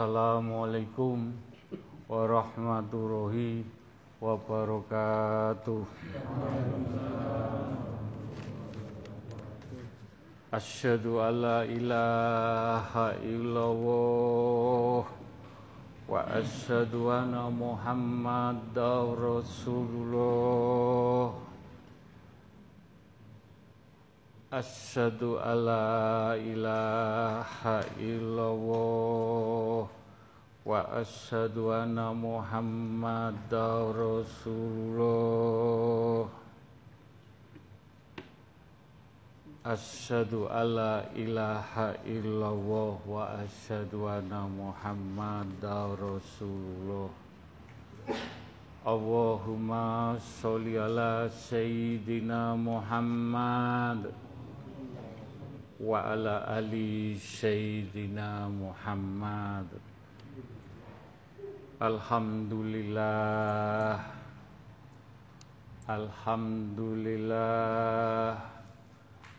Assalamualaikum warahmatullahi wabarakatuh. Asyhadu an la ilaha illallah wa asyhadu anna Muhammadar Rasulullah. Asyhadu alla ilaha illallah wa asyhadu anna Muhammadar Rasulullah. Ilaha illallah wa asyhadu anna Muhammadar Rasulullah. Allahumma sholli Muhammad wa ala ali sayyidina Muhammad. Alhamdulillah Alhamdulillah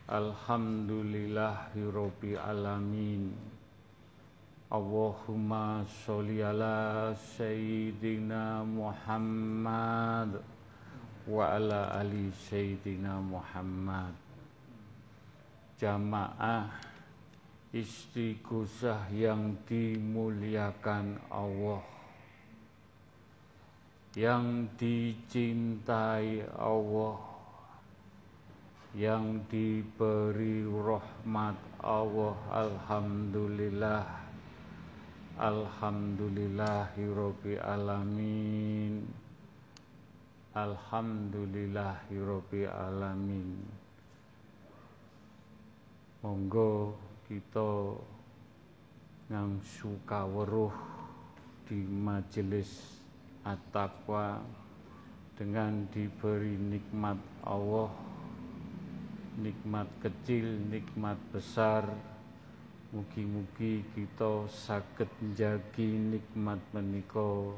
Alhamdulillahirabbil alamin. Allahumma sholli ala sayyidina Muhammad wa ala ali sayyidina Muhammad. Jamaah istighosah yang dimuliakan Allah yang dicintai Allah yang diberi rahmat Allah Alhamdulillah Alhamdulillahirabbil alamin Alhamdulillahirabbil alamin. Monggo kita ngang suka weruh di majelis at-taqwa dengan diberi nikmat Allah nikmat kecil, nikmat besar. Mugi-mugi kita saged njagi nikmat menika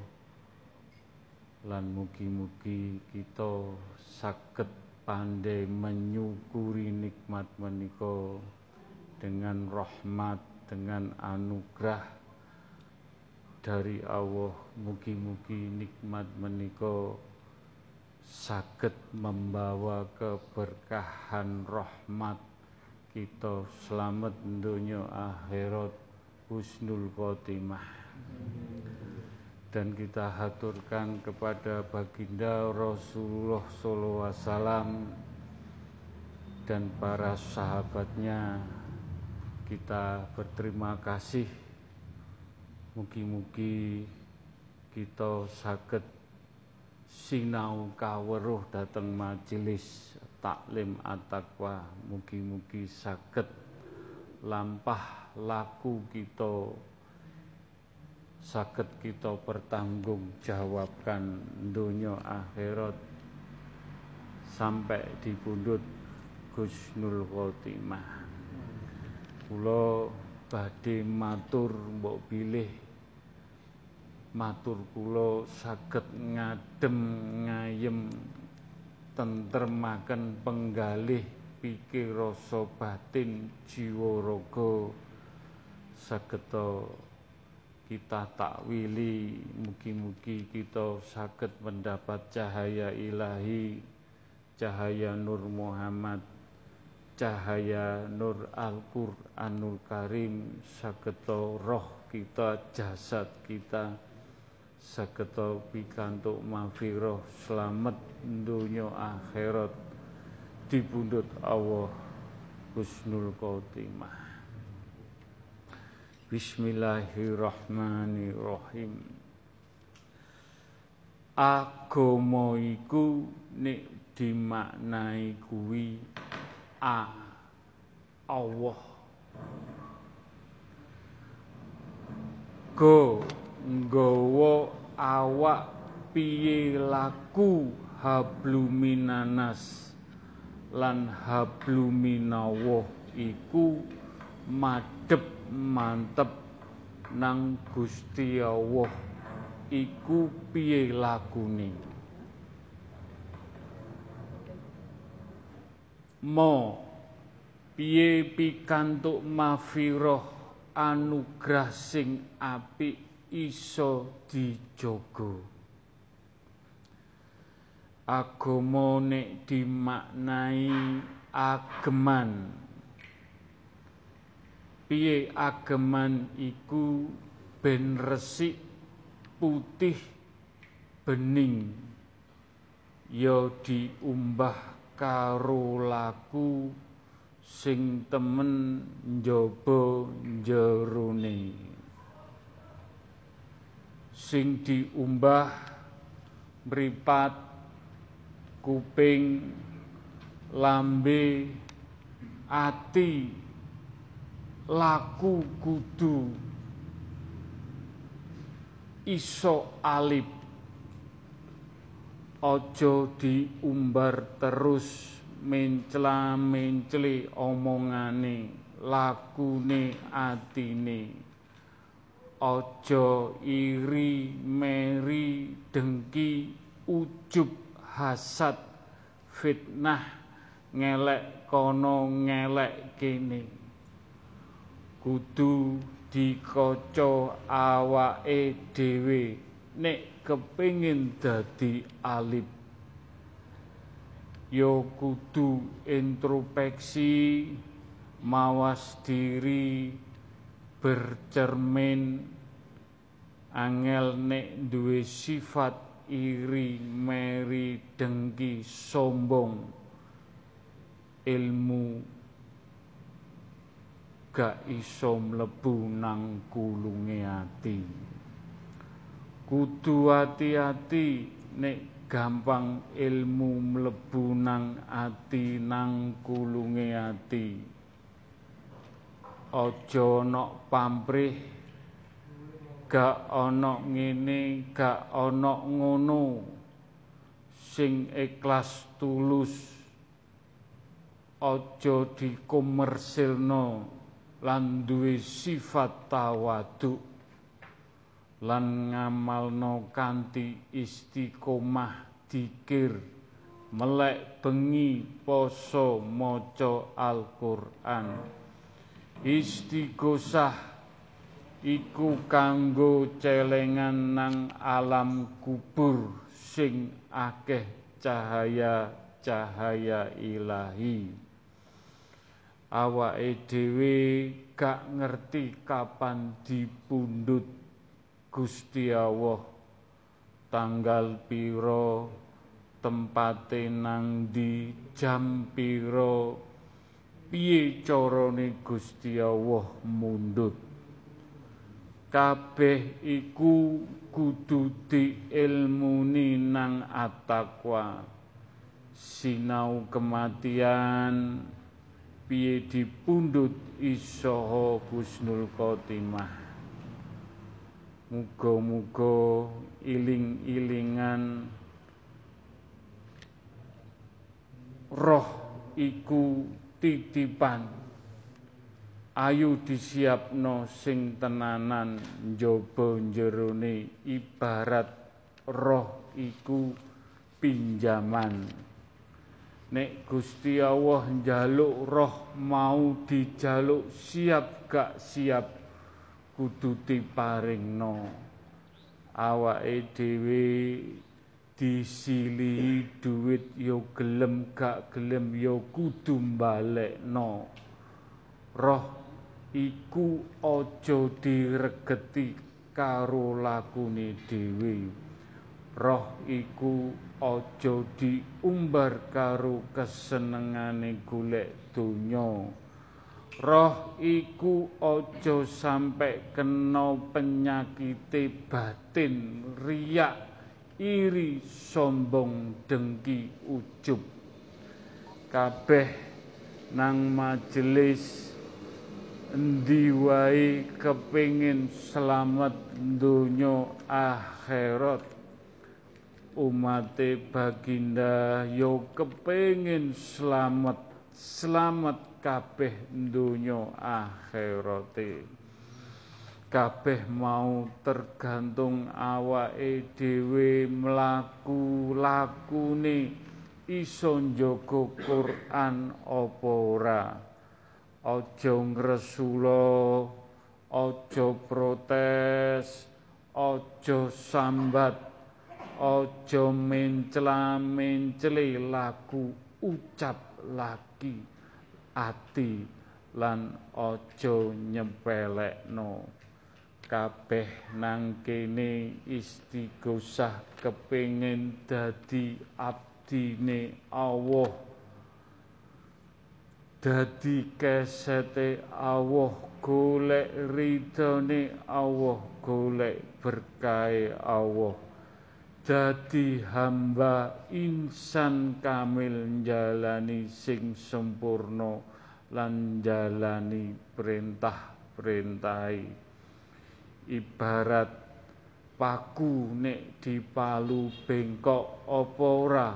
lan mugi-mugi kita saged pandai menyukuri nikmat menika dengan rahmat, dengan anugerah dari Allah. Mugi-mugi nikmat menika sakit membawa keberkahan rahmat kita selamat dunia akhirat husnul khotimah dan kita haturkan kepada baginda Rasulullah SAW dan para sahabatnya kita berterima kasih mugi-mugi kita sakit sinau kaweruh dateng majelis taklim at-taqwa. Mugi-mugi saged lampah laku kita saged kita bertanggung jawabkan dunia akhirat. Sampai di pundut Gusnul Khotimah. Kula badhe matur mbok bilih matur kula saged ngadem ngayem tentremaken penggalih pikir rasa batin jiwa raga. Sageta kita takwili mugi-mugi kita saged mendapat cahaya ilahi cahaya Nur Muhammad cahaya Nur Al-Qur'anul Karim. Sageta roh kita jasad kita sageta pikantuk mafiroh selamat dunia akhirat dibundut Allah husnul khotimah. Bismillahirrahmanirrahim. Agama iku nek dimaknai kuwi a Allah. Go nggawa awak piye laku habluminanas? Lan habluminawoh iku madhep mantep nang Gusti Allah. Iku piye lakune? Mo piye pikantuk mafiroh anugrah sing apik iso dijogo. Agama nek dimaknai ageman. Piye ageman iku ben resik putih bening? Ya diumbah karo laku sing temen njaba jerone sing diumbah mripat kuping lambe ati laku kudu. Iso alip. Aja diumbar terus mencla mencli omongane lakune atine aja iri meri dengki ujub hasad fitnah ngelek kono ngelek kene. Kudu dikaca awake dhewe nek kepingin dadi alip yo kudu introspeksi mawas diri bercermin angel nek duwe sifat iri meri dengki sombong ilmu gak iso mlebu nang kulunge ati. Kudu hati-hati nek gampang ilmu mlebu nang ati nang kulunge ati. Aja ana pamrih gak ana ngene gak ana ngono. Sing ikhlas tulus aja dikomersilno lan duwe sifat tawaduk. Lan ngamalno kanthi istiqomah dikir melek bengi poso maca Al-Qur'an. Istighosah iku kanggo celengan nang alam kubur sing akeh cahaya-cahaya ilahi. Awake dhewe gak ngerti kapan dipundhut Gusti Allah. Tanggal piro tempate nang di jam piro piye carane Gusti Allah mundut kabeh iku kudu diilmuni nang atakwa. Sinau kematian piye dipundhut isoho husnul khotimah? Muga-muga iling-ilingan. Roh iku titipan ayu disiapno sing tenanan njaba jerone ibarat roh iku pinjaman. Nek Gusti Allah njaluk roh mau dijaluk siap gak siap kudu diparingno. Awake dhewe disilihi duit yo gelem gak gelem yo kudu balekno roh iku aja diregeti karo lakune dhewe. Roh iku aja diumbar karo kesenengane golek donya. Roh iku aja sampe kena penyakite batin riak iri sombong dengki ujub. Kabeh nang majelis endi wae kepengin selamat donya akhirat. Umate baginda yo kepengin selamat selamat kabeh donya akhirate. Kabeh mau tergantung awake dhewe mlaku lakune iso njaga Quran apa ora aja ngresula aja protes aja sambat aja mencela-mencele laku ucap lagi ati lan aja nyepelekno kabeh nang kene istighosah kepengin dadi abdine Allah dadi kesete Allah golek ridone Allah golek berkahe Allah. Dadi hamba insan kamil jalani sing sempurna lan jalani perintah-perintahe. Ibarat paku nek dipalu bengkok apa ora?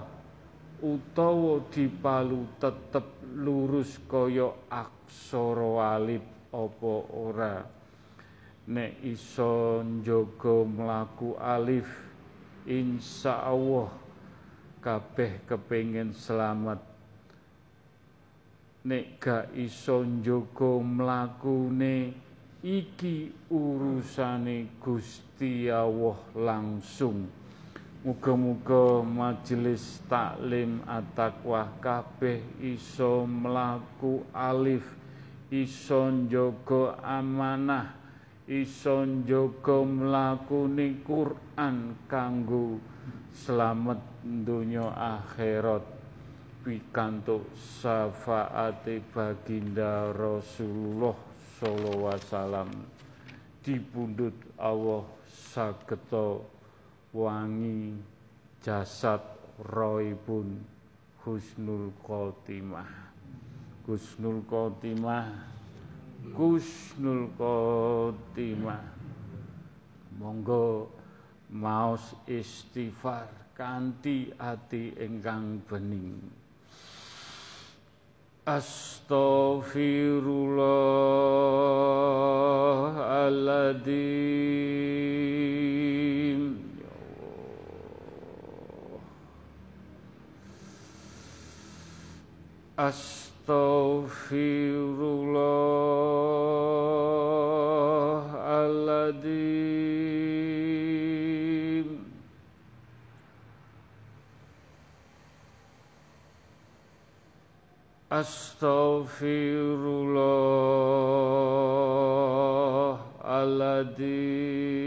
Utawa dipalu tetep lurus kaya aksara alif apa ora? Nek iso njaga mlaku alif insyaallah kabeh kepengin selamat. Nek gak iso njaga mlakune iki urusane Gusti Allah langsung Muga-muga majelis taklim at-taqwa kabeh iso mlaku alif iso njaga amanah iso njaga mlakune Quran kanggo selamat donya akhirat. Pikantuk syafaate baginda Rasulullah sallallahu wasallam. Dipundhut Allah sageta wangi jasad roibun husnul khotimah. Husnul khotimah husnul khotimah. Monggo maos istighfar kanthi ati ingkang bening. Astaghfirullahaladzim Astaghfirullahaladzim Astaghfirullahaladzim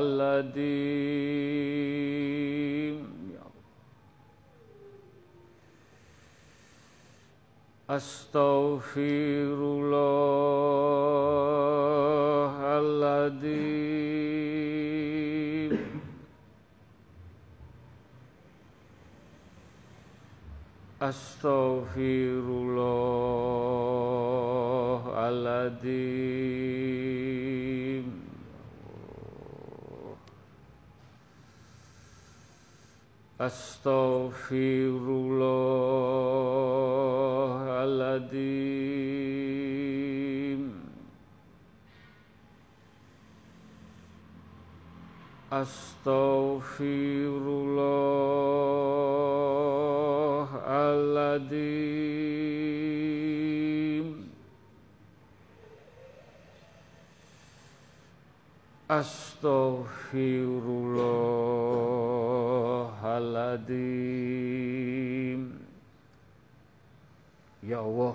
الذي أستغفر الله العظيم. أستغفر الله العظيم. Astaghfirullahaladzim. Astaghfirullahaladzim. Astaghfirullah Astaghfirullahaladzim Ya Allah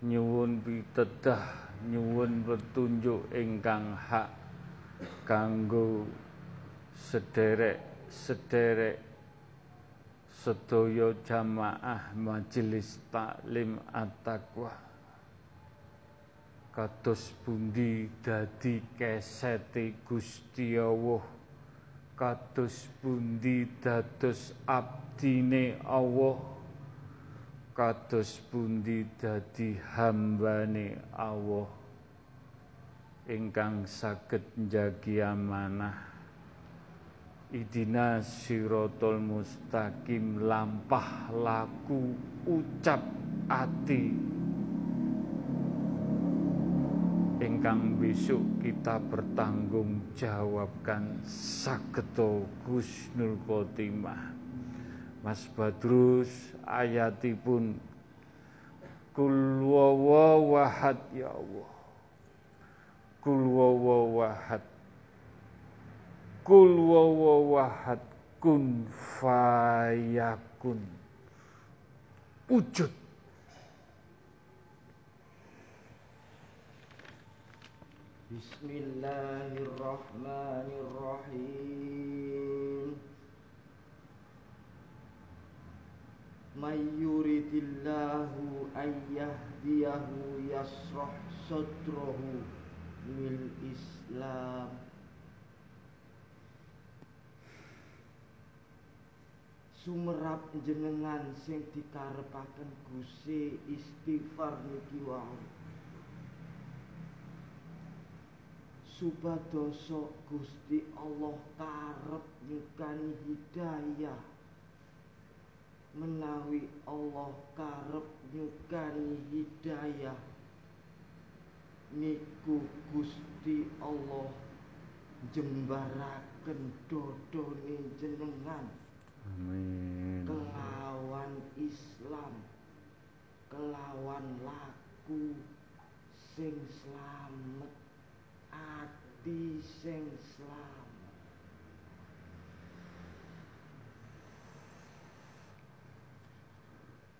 nyuwun pitedah nyuwun petunjuk ingkang hak kanggo sederek-sederek sedaya jamaah majelis taklim at-taqwa. Kados pundi dadi kesete Gusti Allah kados pundi dados abdine Allah? Kados pundi dadi hambane Allah? Ingkang saged njagi amanah. Idina sirotol mustaqim lampah laku ucap ati ingkang besok kita bertanggung jawabkan saketo Gusnul Khotimah Mas Badrus ayatipun Kul wawahad ya Allah Kul wawahad Kul wawahad kun fayakun. Wujud. Bismillahirrahmanirrahim. May yuridillahu ayyahdiyahu yasrah sadrahu lil Islam. sumerap jenengan sing dikarepaken Gusti istighfar niki wae supadoso Gusti Allah karep nyukani hidayah. Menawi Allah karep nyukani hidayah. Niku Gusti Allah jembaraken dodone jenengan. Amin. Kelawan Islam, kelawan laku sing slamet, ati sing slamet.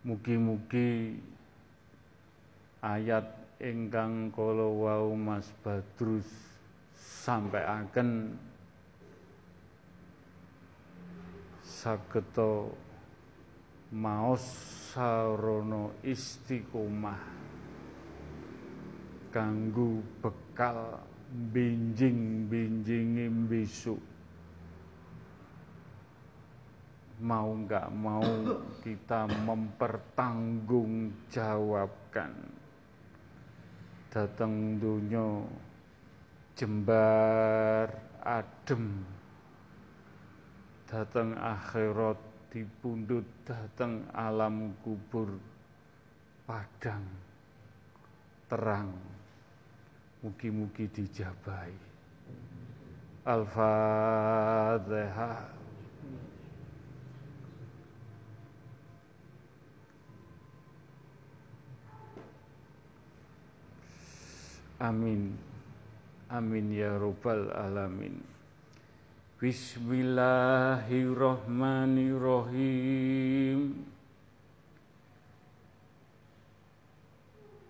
Mugi-mugi ayat ingkang kala wau Mas Badrus sampaiaken sageta maos sarana istiqomah kanggo bekal benjing-benjinge besok mau nggak mau kita mempertanggungjawabkan. Datang dunia jembar adem. Datang akhirat dipundut datang alam kubur padang terang mugi-mugi dijabai Al-Fatihah Amin. Amin ya Rabbal Alamin. Bismillahirrahmanirrahim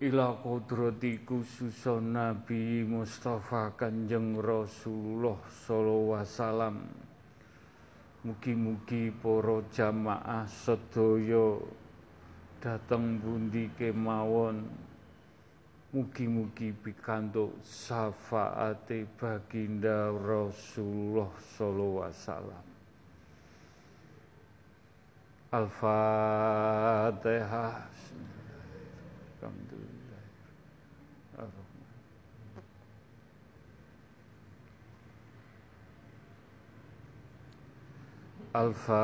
Ila kodrati khususon Nabi Mustafa Kanjeng Rasulullah sallallahu wasallam Mugi-mugi para jamaah sedaya dateng bundi kemawon Mugi-mugi pikantuk syafaate baginda Rasulullah sallallahu wasallam. Al-Fatihah. Alhamdulillah. Al-Fatihah.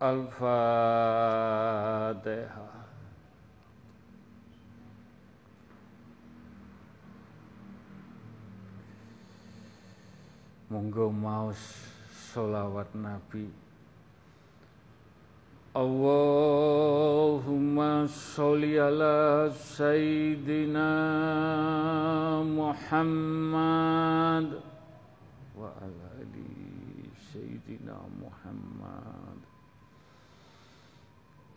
Al-Fatihah. Monggo maos sholawat Nabi. Allahumma sholli ala Sayyidina Muhammad wa ala ali Sayyidina Muhammad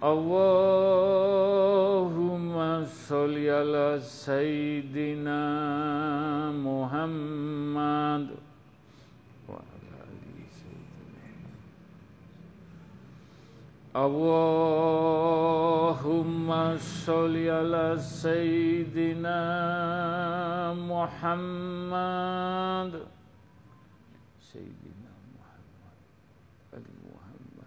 Allahumma sholli ala Sayyidina Muhammad. Wa ala ali Sayyidina. Allahumma sholli ala Sayyidina Muhammad. Sayyidina Muhammad Ali Muhammad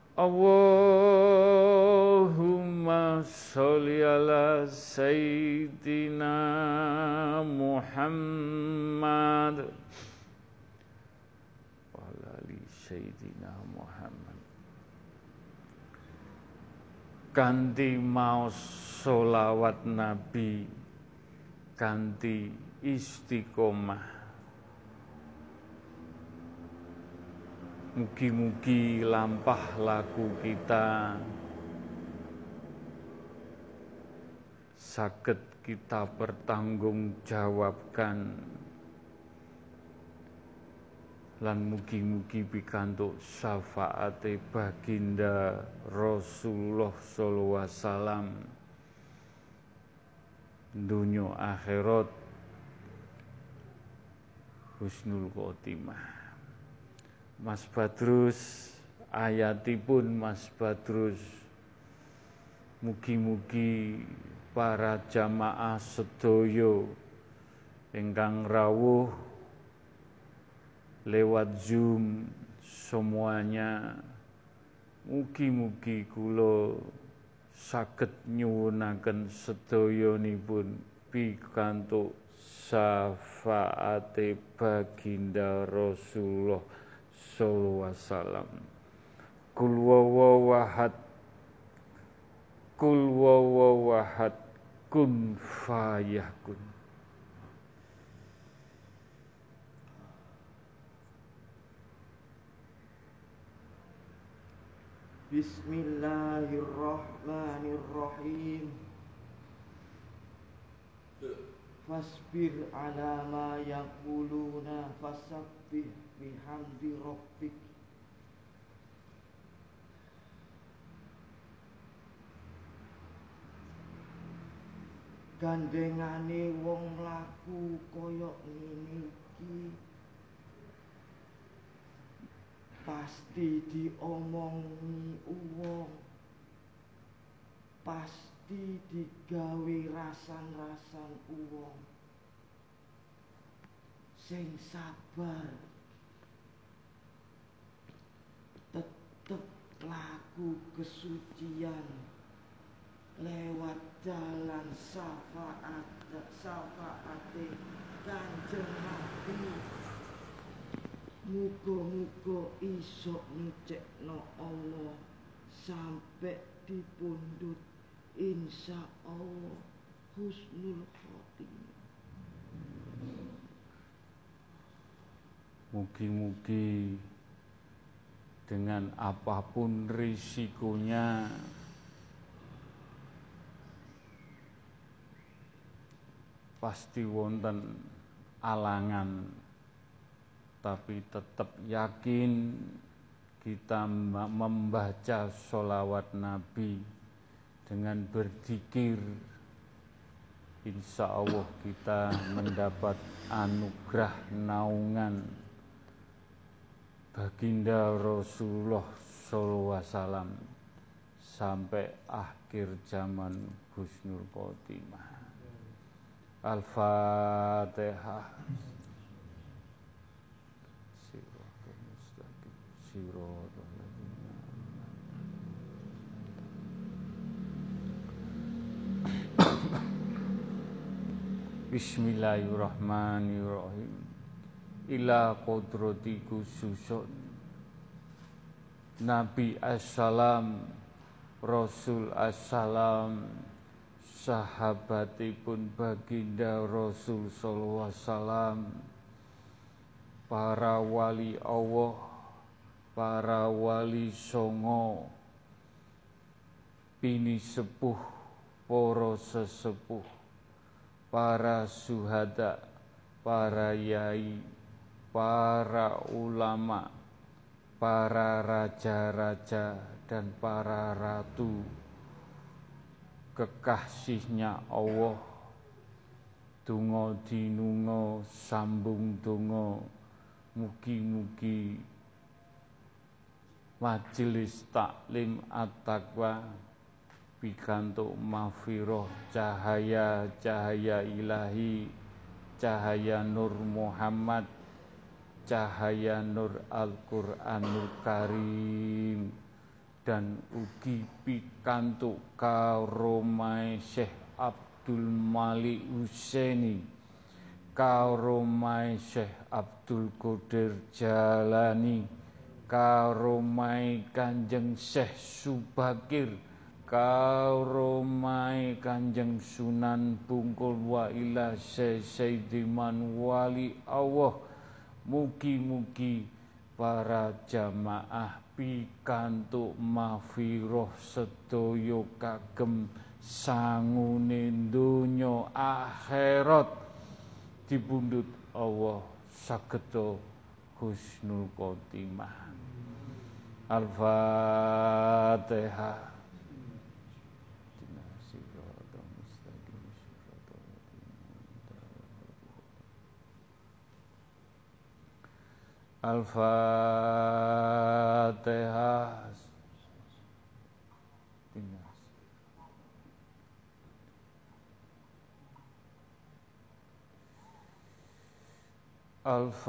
Allahumma sholli ala Sayyidina Muhammad. Wa ala Sayyidina Muhammad. Kanti maos solawat Nabi Kanti istiqomah Mugi-mugi lampah laku kita. Saged kita pertanggungjawabkan lan mugi-mugi pikantuk syafaate baginda Rasulullah sallallahu alaihi wasallam. Dunya akhirat husnul khotimah Mas Badrus ayatipun Mas Badrus. Mugi-mugi para jamaah sedaya ingkang rawuh lewat Zoom semuanya. Mugi-mugi kula saged nyuwunaken sedayanipun pikantuk syafaate baginda Rasulullah sallallahu wasallam. Kul wawahad kul wawahad kun fayakun. Bismillahirrahmanirrahim. Fasbir ala ma yaquluna fasabbih bihamdi rabbik. Gandengane wong mlaku kaya ngene iki. Pasti diomongi wong pasti digawe rasan-rasan wong sing sabar tetep laku kesucian lewat jalan syafaat syafaate kanjeng Nabi. Muga-muga iso ngecekno Allah sampai dipundhut insya Allah husnul khotimah. Mugi-mugi dengan apa pun risikonya. Pasti wonten alangan tapi tetap yakin kita membaca sholawat Nabi dengan berzikir. Insya Allah kita mendapat anugerah naungan baginda Rasulullah SAW sampai akhir zaman Husnul Khotimah. Al-Fatihah. Bismillahirrahmanirrahim ila kodrati khususun Nabi assalam Rasul assalam sahabatipun baginda Rasul sallallahu alaihi wasallam para wali Allah para wali songo pini sepuh poro sesepuh para suhada para yai para ulama, para raja-raja dan para ratu. Kekasihnya Allah. Tungo dinungo sambung tungo mugi-mugi. Majelis taklim at-taqwa pikantuk mafiroh cahaya-cahaya ilahi cahaya Nur Muhammad cahaya nur Al-Qur'anul Karim. Dan ugi pikantuk karomai Syekh Abdul Malik Husaini. Karomai Syekh Abdul Qadir Jalani. Karomai Kanjeng Syekh Subakir. Karomai Kanjeng Sunan Bungkul wa ila Sayyidiman Wali Allah Mugi-mugi para jamaah pikantuk mafiroh sedaya kagem sangune donya akhirat. Dibundut Allah sageta husnul khotimah. Al-Fatihah Al-Fatihah. Al-Fatihah.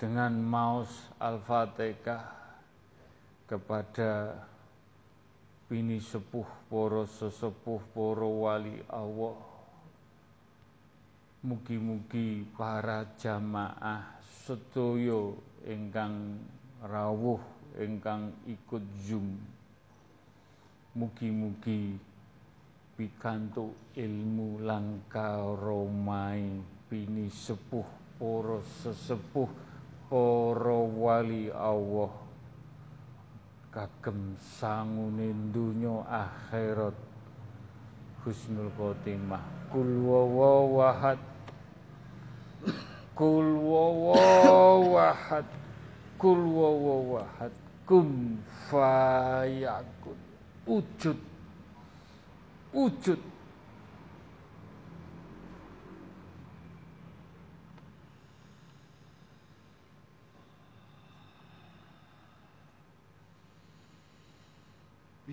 Dengan maus Al-Fatihah kepada bini sepuh poro sesepuh poro wali Allah. Mugi-mugi para jamaah sedoyo ingkang rawuh ingkang ikut Zoom. Mugi-mugi pikantuk ilmu langka romai bini sepuh poro sesepuh poro wali Allah kagem sangune donya akhirat. Husnul khotimah. Kul wawahad kul wawahad kul wawahad kum fayakun. Wujud. Wujud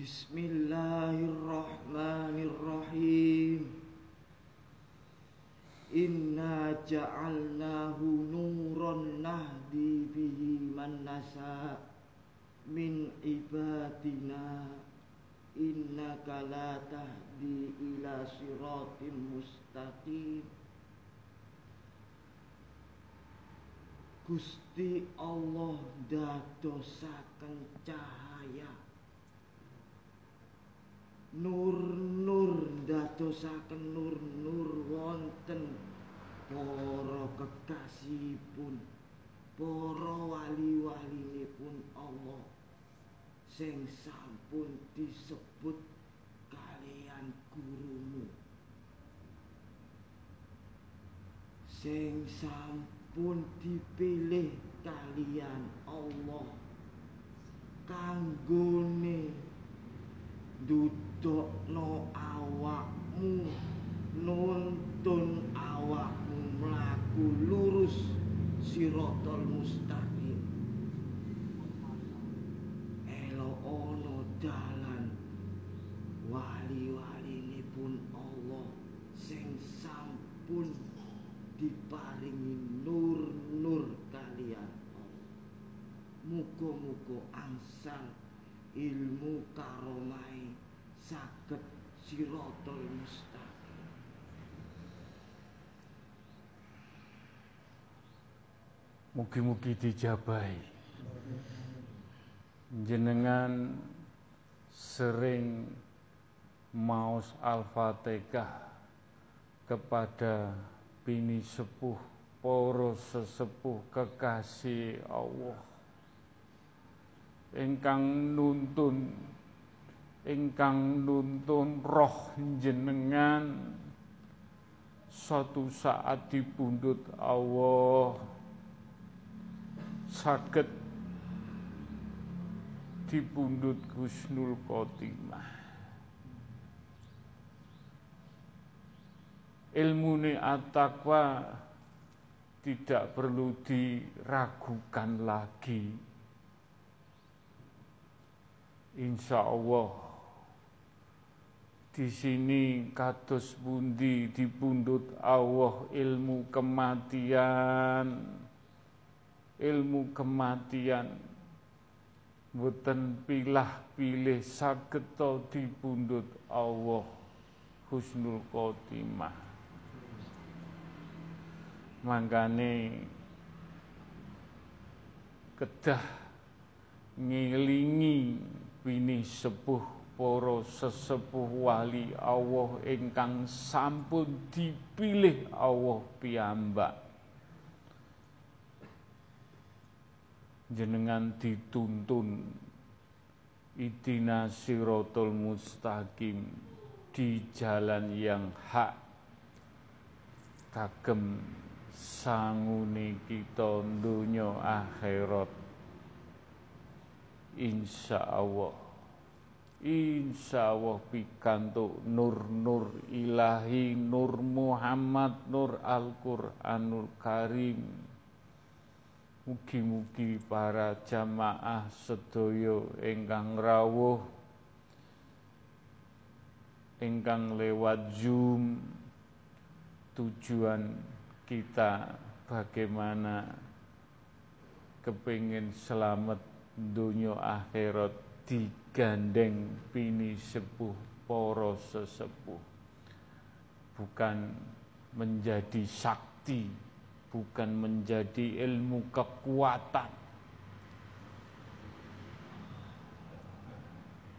Bismillahirrahmanirrahim. Inna ja'alnahu nuran nahdi bihi man nasa min ibadina. Innaka la tahdi ila siratim mustaqim. Gusti Allah dadosaken cahaya nur-nur dadosaken nur-nur wonten para kekasihipun para wali-walinipun Allah sing sampun disebut kalian gurumu. Sing sampun dipilih kalian Allah kanggone dudukno awakmu nuntun awakmu mlaku lurus sirotol mustaqim. Elo ono dalan wali-wali pun Allah sing sampun diparingi nur-nur kalian. Muga-muga angsal ilmu karomai saged sirotol mustaqim Mugi-mugi dijabai jenengan sering maus al-fatihah kepada bini sepuh poro sesepuh kekasih Allah. Ingkang nuntun ingkang nuntun roh jenengan suatu saat dipundhut Allah. Saged dipundhut Gusnul Khotimah. Ilmune at-taqwa tidak perlu diragukan lagi. Insya Allah di sini kados bundi dipundut Allah ilmu kematian. Ilmu kematian. Boten pilah-pilih saged dipundut Allah. Husnul khotimah. Mangkane kedah ngilingi wini sepuh poro sesepuh wali Allah ingkang sampun dipilih Allah piyambak. Jenengan dituntun. Idina sirotol mustaqim di jalan yang hak. Kagem sanguni kita dunya akhirat. Insya Allah insya Allah pikantuk nur-nur ilahi nur Muhammad nur Al-Quranul Karim. Mugi-mugi para jamaah sedoyo ingkang rawuh ingkang lewat Zoom tujuan kita bagaimana kepingin selamat dunia akhirat digandeng pini sepuh poro sesepuh. Bukan menjadi sakti bukan menjadi ilmu kekuatan.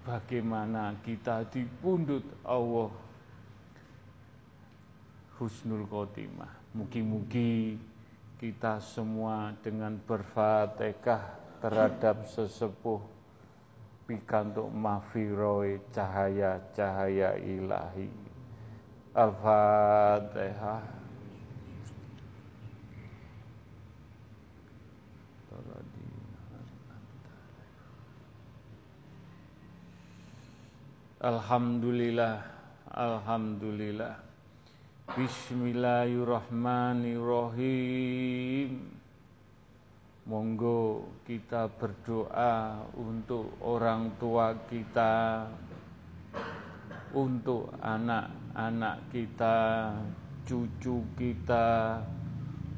Bagaimana kita dipundut Allah? Husnul khotimah. Mugi-mugi kita semua dengan berfatihah terhadap sesepuh pikantuk Mafiroi cahaya-cahaya ilahi. Al-Fatihah. Alhamdulillah, Alhamdulillah. Bismillahirrahmanirrahim. Monggo kita berdoa untuk orang tua kita Untuk anak-anak kita Cucu kita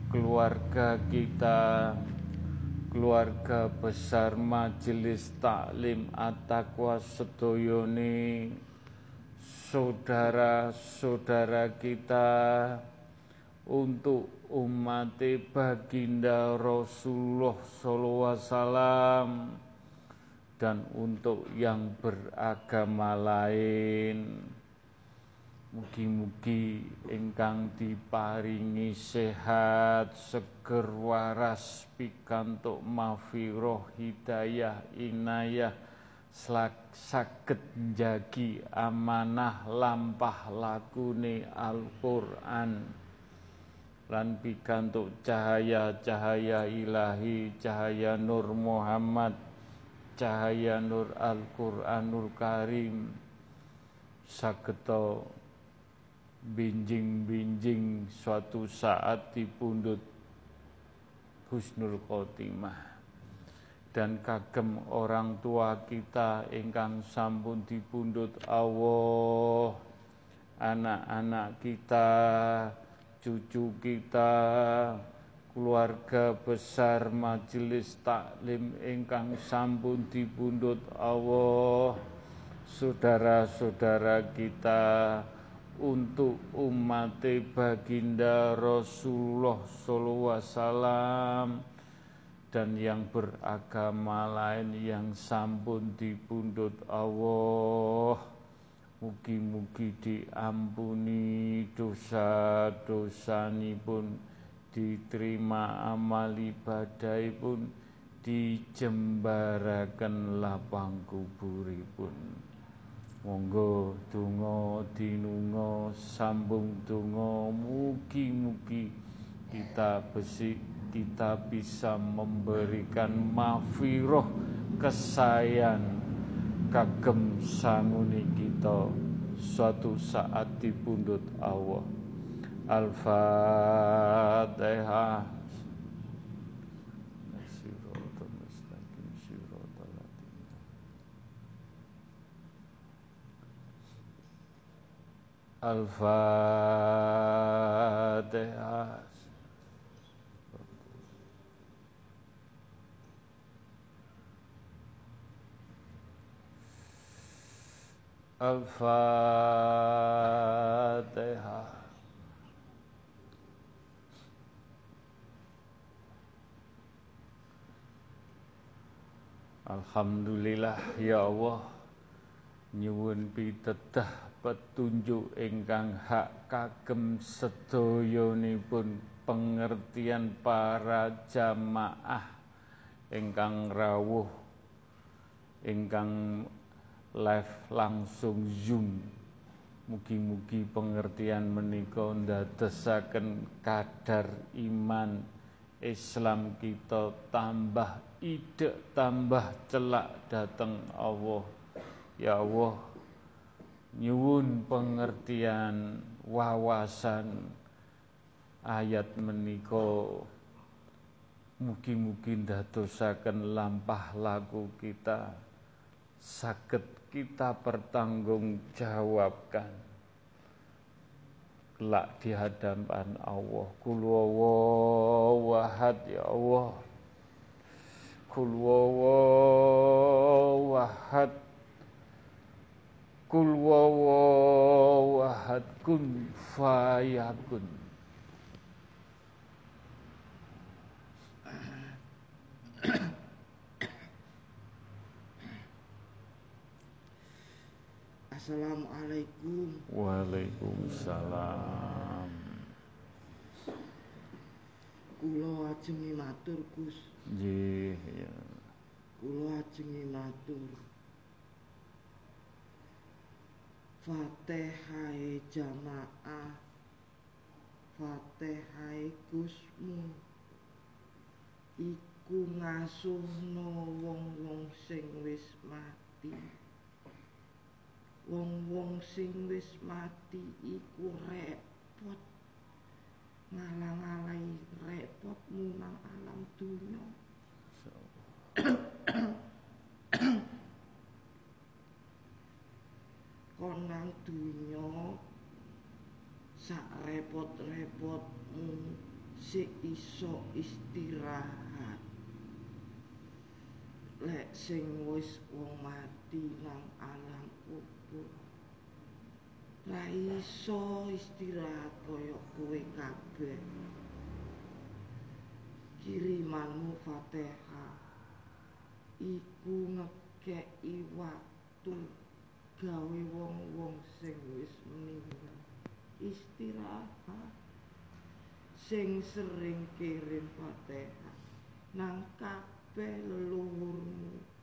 Keluarga kita keluarga besar Majelis Taklim At-Taqwa Sedoyone saudara-saudara kita untuk umat baginda Rasulullah SAW dan untuk yang beragama lain. Mugi-mugi ingkang diparingi sehat, seger waras pikantuk mafiroh hidayah inayah saged njagi amanah lampah lakune Al-Qur'an lan pikantuk cahaya-cahaya ilahi, cahaya Nur Muhammad, cahaya Nur Al-Qur'anul Karim. Sageta binjing-binjing suatu saat dipundut husnul khotimah. Dan kagem orang tua kita ingkang sampun dipundut Allah anak-anak kita cucu kita keluarga besar majelis taklim ingkang sampun dipundut Allah saudara-saudara kita untuk umat baginda Rasulullah sallallahu wasallam dan yang beragama lain yang sampun dipundut Allah mugi-mugi diampuni dosa-dosa pun diterima amal ibadah pun dijembarakan lapang kuburipun. Monggo donga dinunga sambung donga mugi-mugi kita besi kita bisa memberikan mafiroh kesayan kagem sanguni kita suatu saat dipundut Allah Al-Fatihah Al-Fatihah. Al-Fatihah. Alhamdulillah ya Allah nyuwun pitedah petunjuk ingkang hak kagem sedoyonipun pengertian para jamaah ingkang rawuh ingkang live langsung zoom. Mugi-mugi pengertian menika ndadosaken kadar iman Islam kita tambah ide tambah celak dateng Allah. Ya Allah nyuwun pengertian wawasan ayat menika. Mugi-mugi ndadosaken lampah laku kita saged kita pertanggungjawabkan. Kelak di hadapan Allah. Kul wahad ya Allah. Kul wahad Kul wawahad kun fayakun. Assalamualaikum. Waalaikumsalam. Kulo ajengi matur, Gus. Nggih, ya. Kulo ajengi matur. Fatihai jamaah Fatihai Gusmu iku ngasuhno wong-wong sing wis mati wong-wong sing wis mati iku repot. Ngalang-alai repot munang alam dunya. Kon nang dunya sak repot-repotmu sik iso istirahat. Lek sing wis wong mati nang alam kubur ra iso istirahat kaya kowe kabeh. Kirimanmu Fatihah iku ngekeki waktu gawe wong-wong sing wis meninggal. Istirahat. Sing sering kirim Fatihah nang kabeh leluhurmu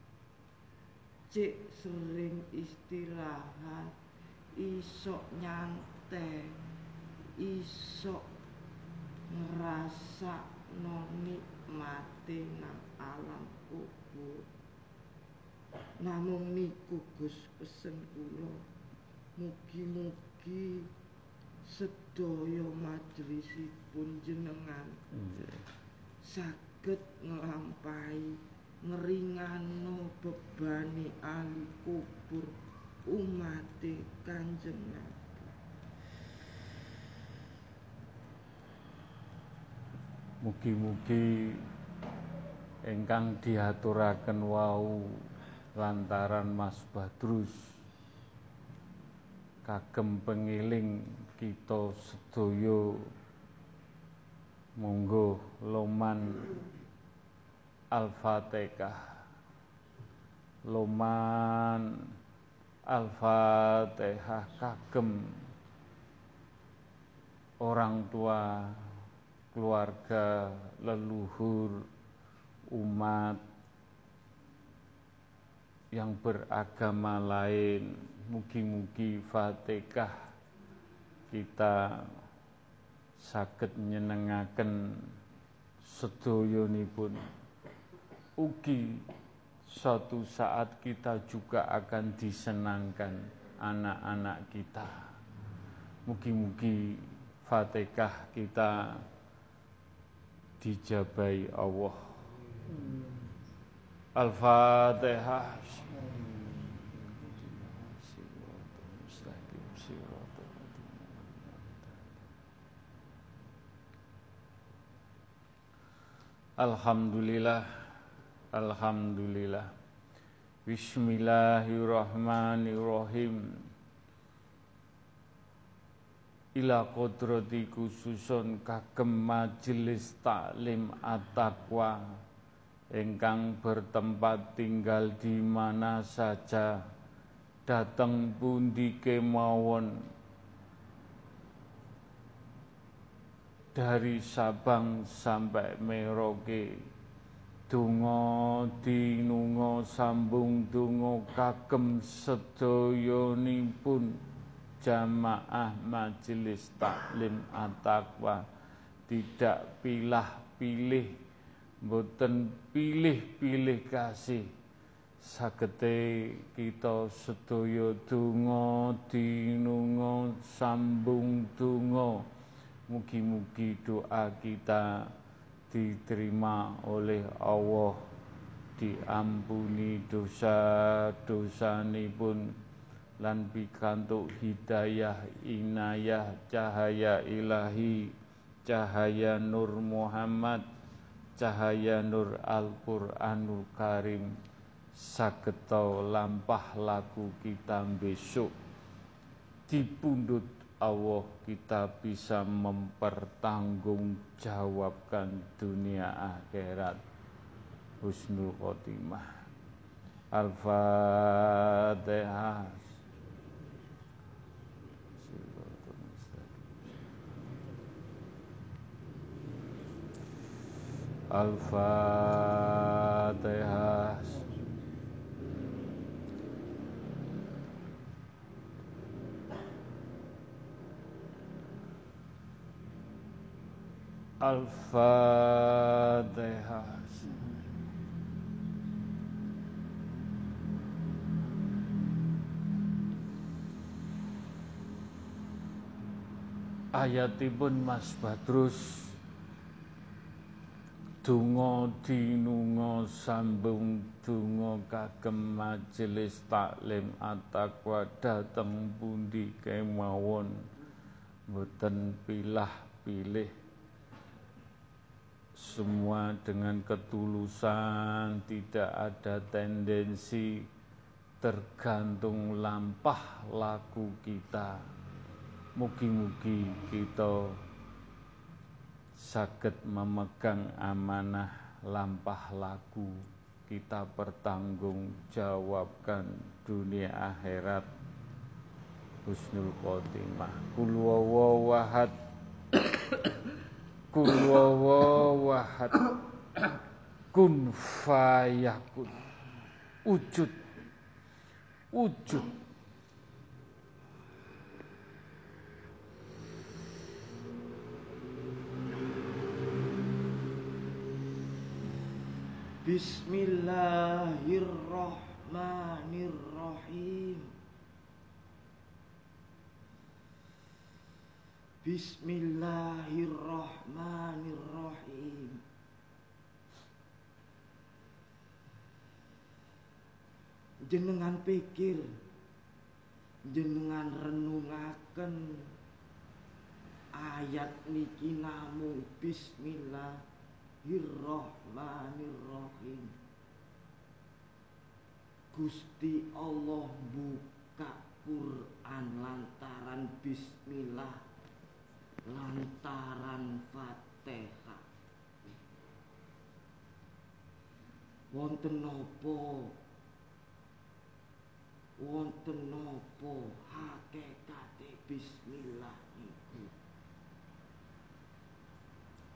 cek sering istirahat isok nyantai isok ngerasa no nikmati nang alam kubur. Namung niku Gus pesen kula. Mugi-mugi sedaya majelisipun jenengan saged nglampahi ngringano bebani ahli kubur umate Kanjeng Nabi. Mugi-mugi ingkang diaturaken wau lantaran Mas Badrus kagem pengiling kita sedaya monggo loman Al-Fatihah. Loman Al-Fatihah kagem. Orang tua keluarga leluhur umat yang beragama lain. Mugi-mugi Fatihah kita saged nyenengaken sedoyonipun ugi suatu saat kita juga akan disenangkan anak-anak kita. Mugi-mugi Fatihah kita dijabai Allah. Al-Fatihah. Alhamdulillah Alhamdulillah. Bismillahirrahmanirrahim. Ila kodrati khususun kagem majelis taklim at-taqwa. Engkang bertempat tinggal di mana saja. Datang pundi kemawon. Dari Sabang sampai Merauke Dungo dinungo sambung dungo kagem sedoyonipun jamaah majelis taklim at-taqwa. Tidak pilah-pilih mboten pilih-pilih kasih. Sagete kita sedaya donga dinunga sambung donga. Mugi-mugi doa kita diterima oleh Allah. Diampuni dosa-dosa pun lan pikantuk hidayah inayah cahaya ilahi cahaya nur Muhammad cahaya nur Al-Qur'anul Karim. Sageto lampah laku kita besok. Dipundut Allah kita bisa mempertanggungjawabkan dunia akhirat. Husnul khotimah. Al-Fatihah. Al-Fatihah الفاتحة Ayatipun Mas Badrus Dungo dinungo sambung dungo kagem majelis taklim atakwa dateng pundi kemawon. Boten pilah pilih semua dengan ketulusan tidak ada tendensi tergantung lampah laku kita. Mugi-mugi kita sakit memegang amanah lampah laku kita bertanggung jawabkan dunia akhirat. Husnul khotimah. Kul kul wahad. Kun fayakun wujud. Wujud. Bismillahirrahmanirrahim Bismillahirrahmanirrahim. Jenengan pikir Jenengan renungaken. Ayat niki namung Bismillah Bismillahirrahmanirrahim. Gusti Allah buka Quran lantaran Bismillah lantaran Fatihah wonten nopo? Wonten nopo? Hakikate Bismillah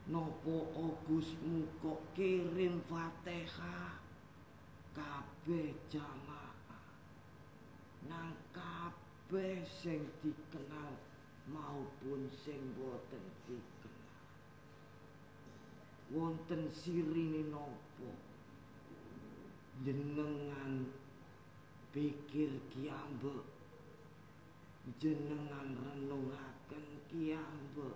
Nopo Ogusmu kok kirim Fatihah kabeh jamaah. Nang kabeh sing dikenal maupun sing boten dikenal. Wonten sirine nopo? Jenengan pikir kiambe jenengan renungaken kiambe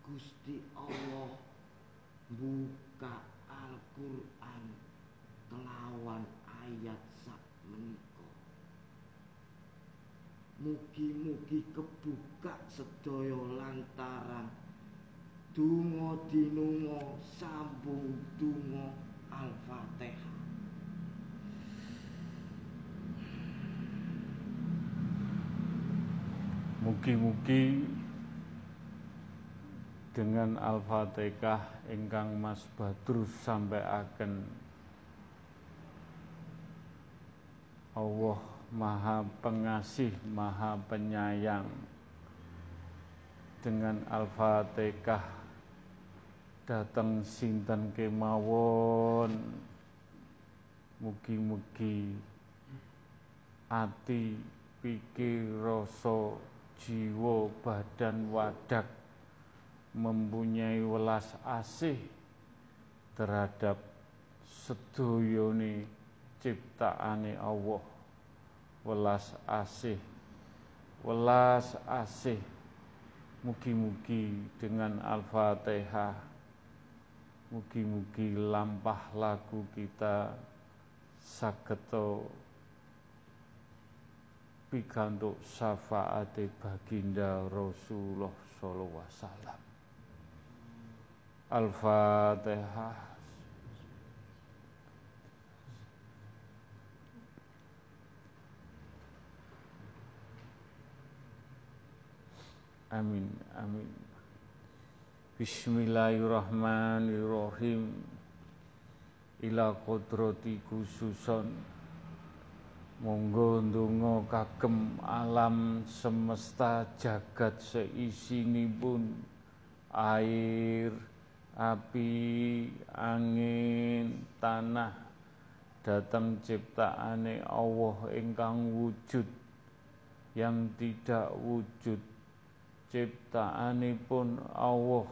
Gusti Allah buka Al-Quran kelawan ayat mugi-mugi kebuka sedaya lantaran donga dinunga sambung donga Al-Fatihah. Mugi-mugi dengan Al-Fatihah ingkang Mas Badrus sampai akan Allah Maha Pengasih, Maha Penyayang. Dengan Al-Fatihah datang sinten kemawon mugi-mugi ati pikir rasa jiwa badan wadak mempunyai welas asih terhadap sedoyone ciptaane Allah welas asih. Welas asih. Mugi-mugi dengan Al-Fatihah. Mugi-mugi lampah lagu kita saketo pikantuk syafaate baginda Rasulullah sallallahu alaihi wasallam. Al-Fatihah. Amin, amin. Bismillahirrahmanirrahim. Ila kodrati khususon Monggo ndonga kagem alam semesta jagat seisinipun air api, angin, tanah datang ciptaane Allah ingkang wujud yang tidak wujud ciptaane pun Allah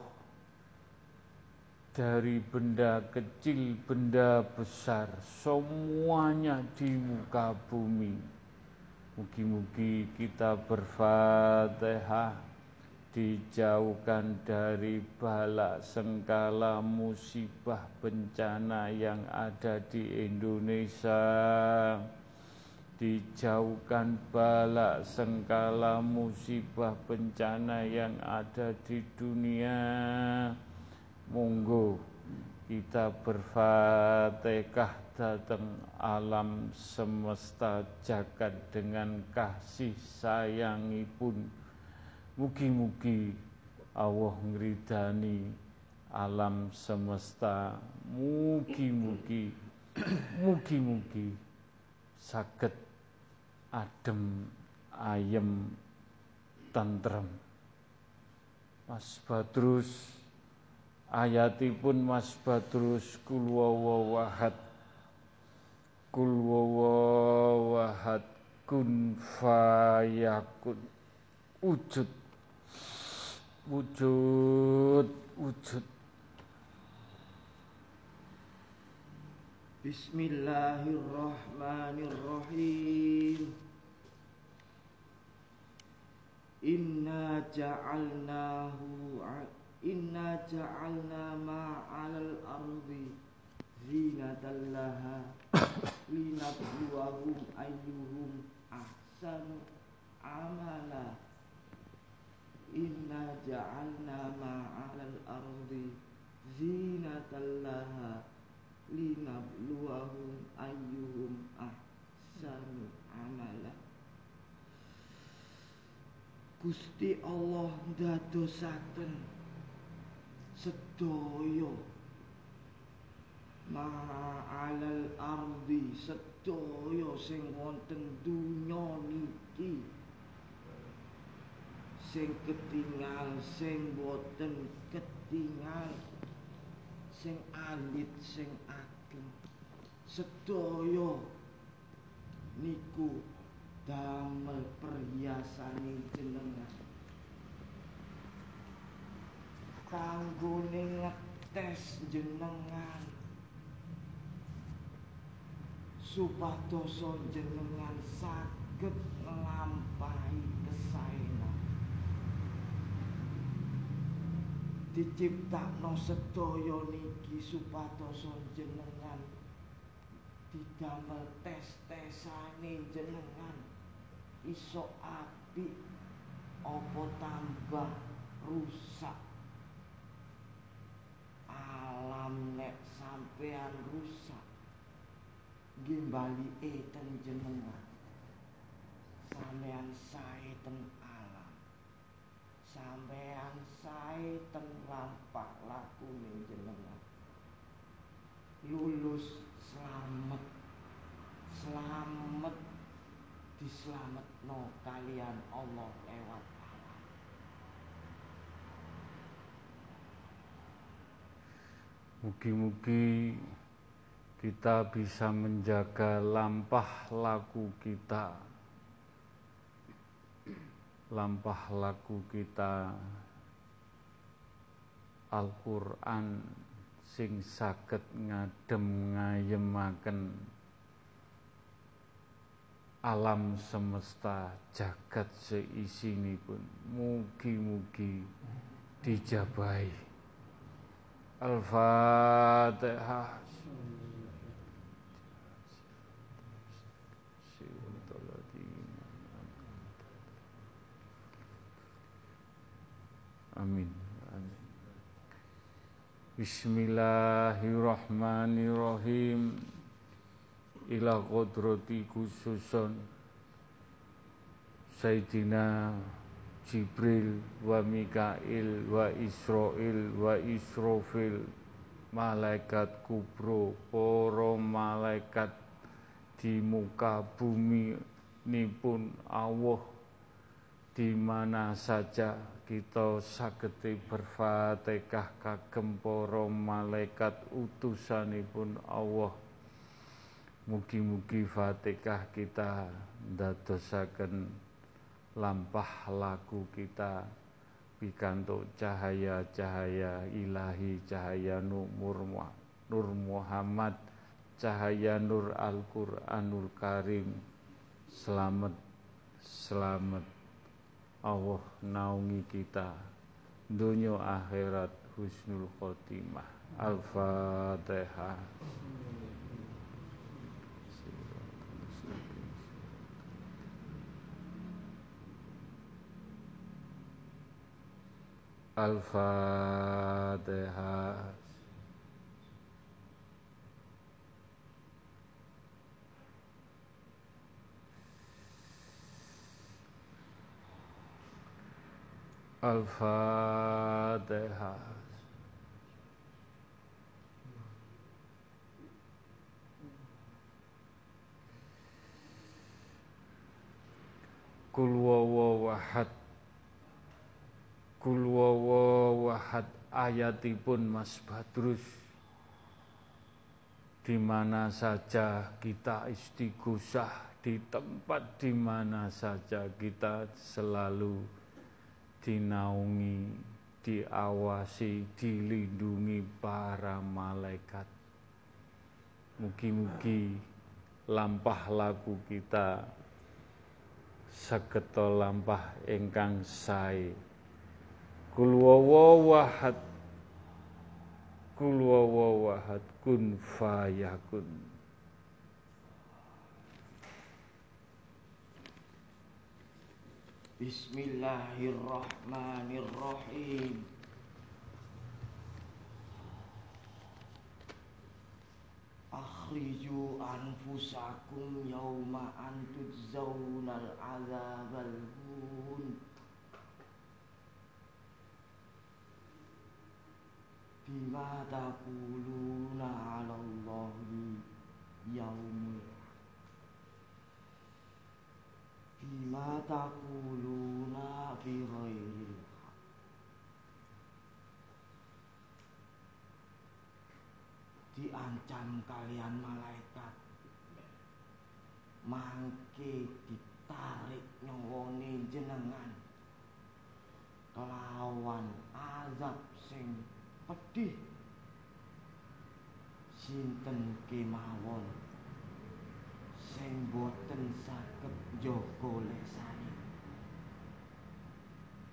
dari benda kecil, benda besar, semuanya di muka bumi. Mugi-mugi kita berfatihah dijauhkan dari bala sengkala musibah bencana yang ada di Indonesia dijauhkan bala sengkala musibah bencana yang ada di dunia monggo kita berfatihah datang alam semesta jagat dengan kasih sayangipun Mugi-mugi Allah ngridani alam semesta. Mugi-mugi mugi-mugi saged adem ayem tentrem. Mas Badrus ayatipun Mas Badrus kul wawahad kul wawahad kun fayakun. Wujud. Wujud wujud Bismillahirrahmanirrahim. Inna ja'alnahu Inna ja'alna ma'alal ardi Zinatan laha Linabluwahum ayyuhum ahsanu amala. Inna ja'alna ma'alal ardi zinatan laha linabluwahum ayyuhum ahsanu amala Gusti Allah ndadosaken sedaya. Ma'alal ardi sedaya sing wonten dunya niki. Sing ketinggal sing boten ketinggal sing alit sing ageng sedaya niku damel perhiasane jenengan. Kanggone ngetes jenengan. Supados jenengan saged nglampahi diciptakno sedaya niki supados jenengan. Didamel tes-tesane jenengan. Iso apik apa tambah rusak? Alam nek sampean rusak gimbali ten jenengan. Sampean sae sampean sae ten lampah lakune jenengan. Lulus selamat selamat no kalian Allah lewat Mugi-mugi kita bisa menjaga lampah laku kita lampah laku kita Al-Qur'an sing saged ngadem ngayemaken. Alam semesta jagat pun mugi-mugi dijabai Al-Fatihah Amin. Amin. Bismillahirrahmanirrahim. Ila kodrati khususon Sayyidina Jibril wa Mikail wa Israel wa Israfil malaikat kubro para malaikat di muka bumi nipun Allah di mana saja kita sageti berfatihah kagem para malaikat utusanipun Allah. Mugi-mugi Fatihah kita ndadosaken lampah laku kita pikantuk cahaya-cahaya ilahi cahaya nur, nur Muhammad cahaya nur Al-Qur'anul Karim. Selamat selamat Allah naungi kita dunia akhirat husnul khotimah. Al-Fatihah Al-Fatihah Al-Fatihah Kul wawawahad Kul ayatipun Mas Badrus. Di mana saja kita istighosah di tempat di mana saja kita selalu dinaungi, diawasi, dilindungi para malaikat. Mugi-mugi lampah laku kita seketo lampah ingkang sae. Kul wawahad Kul wawahad kun fayakun. Bismillahirrahmanirrahim. Akhriju anfusakum yawma antujzawnal azabal hun Bima taquluna ala Allahi bima taquluna fi ghairil diancam kalian malaikat. Mangke ditarik nyawone jenengan. Kelawan azab sing pedih. Sinten kemawon? Sing boten saged njaga lesane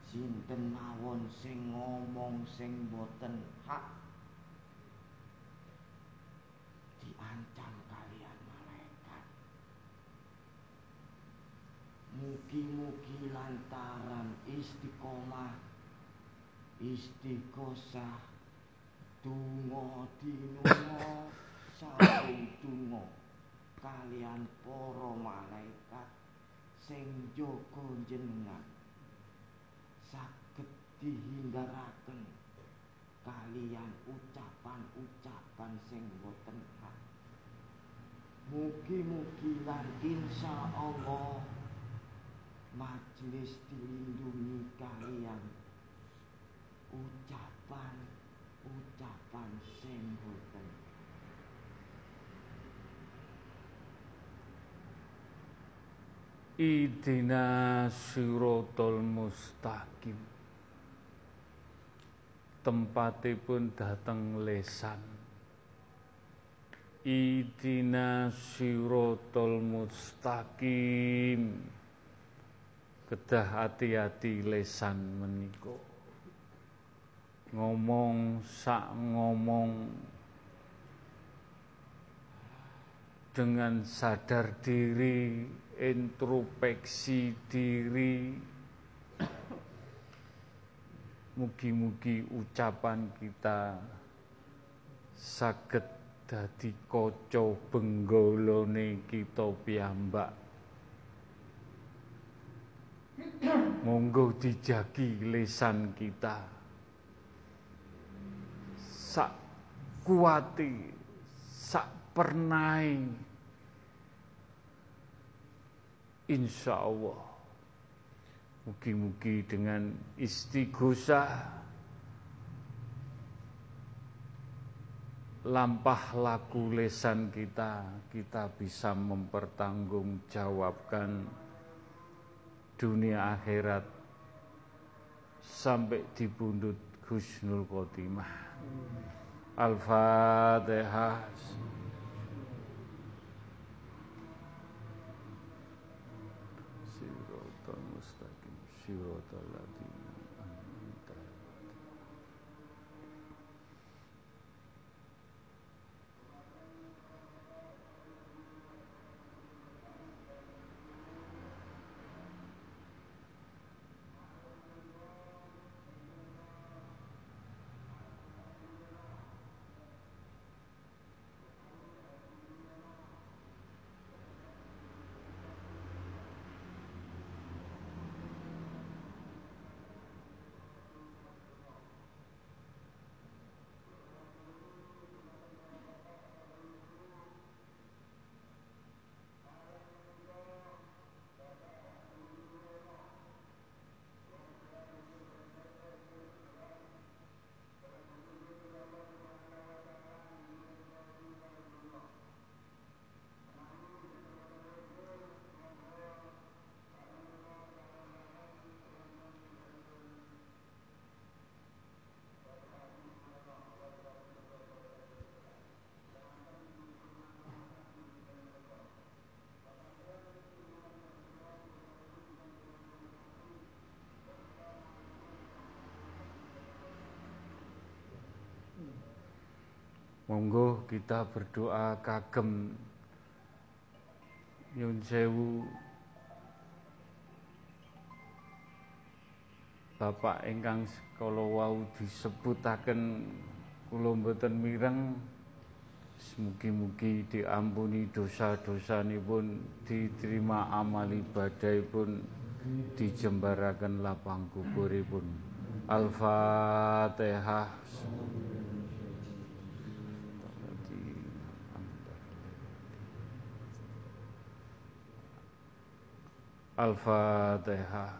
sinten mawon sing ngomong sing boten hak? Diancam kalian malaikat. Mugi-mugi lantaran istiqomah istiqosah donga dinunga saling donga kalian para malaikat sing jaga jenengan saged dihindaraken kalian ucapan-ucapan sing boten hak. Mugi-mugi lan insyaallah majelis dilindungi kalian. Ucapan-ucapan sing boten Idina sirotol mustaqim. Tempatipun dateng lesan. Idina sirotol mustaqim. Kedah hati-hati lesan meniko Ngomong sak ngomong. Dengan sadar diri introspeksi diri. Mugi-mugi ucapan kita saged dadi kaca benggolone kita piyambak. Monggo dijagi lesan kita. Sak kuati sak pernai insya Allah mugi-mugi dengan istighosah lampah laku lesan kita kita bisa mempertanggungjawabkan dunia akhirat sampai di pundut Husnul Khotimah. Al-Fatihah siratal ladzina Monggo kita berdoa kagem Nyun sewu Bapak ingkang kala wau disebutaken kula mboten mireng Mugi-mugi diampuni dosa-dosanipun, diterima amal ibadahipun, dijembaraken lapang kuburipun. Al-Fatihah. Al-Fatihah.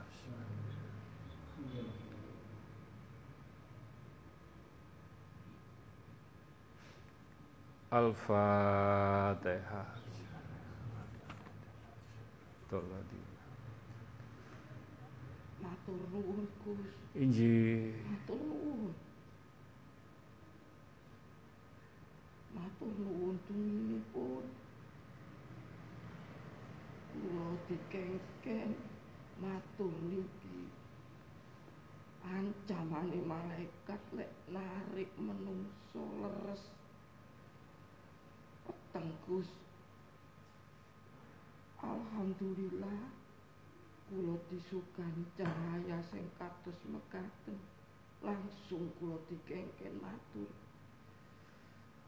Al-Fatihah. Toladi. Matur nuwun Gus. Matur nuwun. Matur nuwun tuminipun. Dikengken matur niki. Ancamane malaikat lek narik menungso leres. Peteng Gus. Alhamdulillah kula disukani cahaya sing kados mekaten. Langsung kula dikengken matur.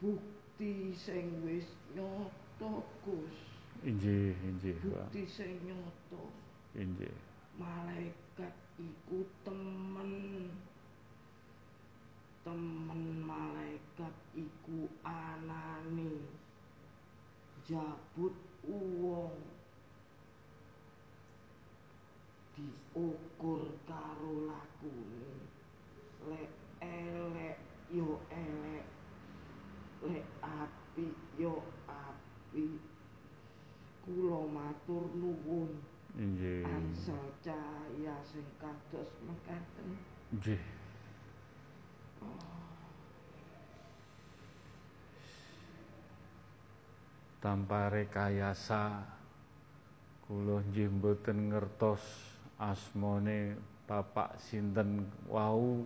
Bukti sing wis nyata Gus. Injih, Pak. Bukti sing nyata. Injih. Malaikat iku temen. Temen malaikat iku anane. Jabut uwong. Diukur karo lakune. Lek elek yo elek. Lek apik yo apik. Kula matur nuwun. Injih. angsal cahaya sing kados mekaten Injih. Tanpa rekayasa kula nggih mboten ngertos asmane Bapak sinten wau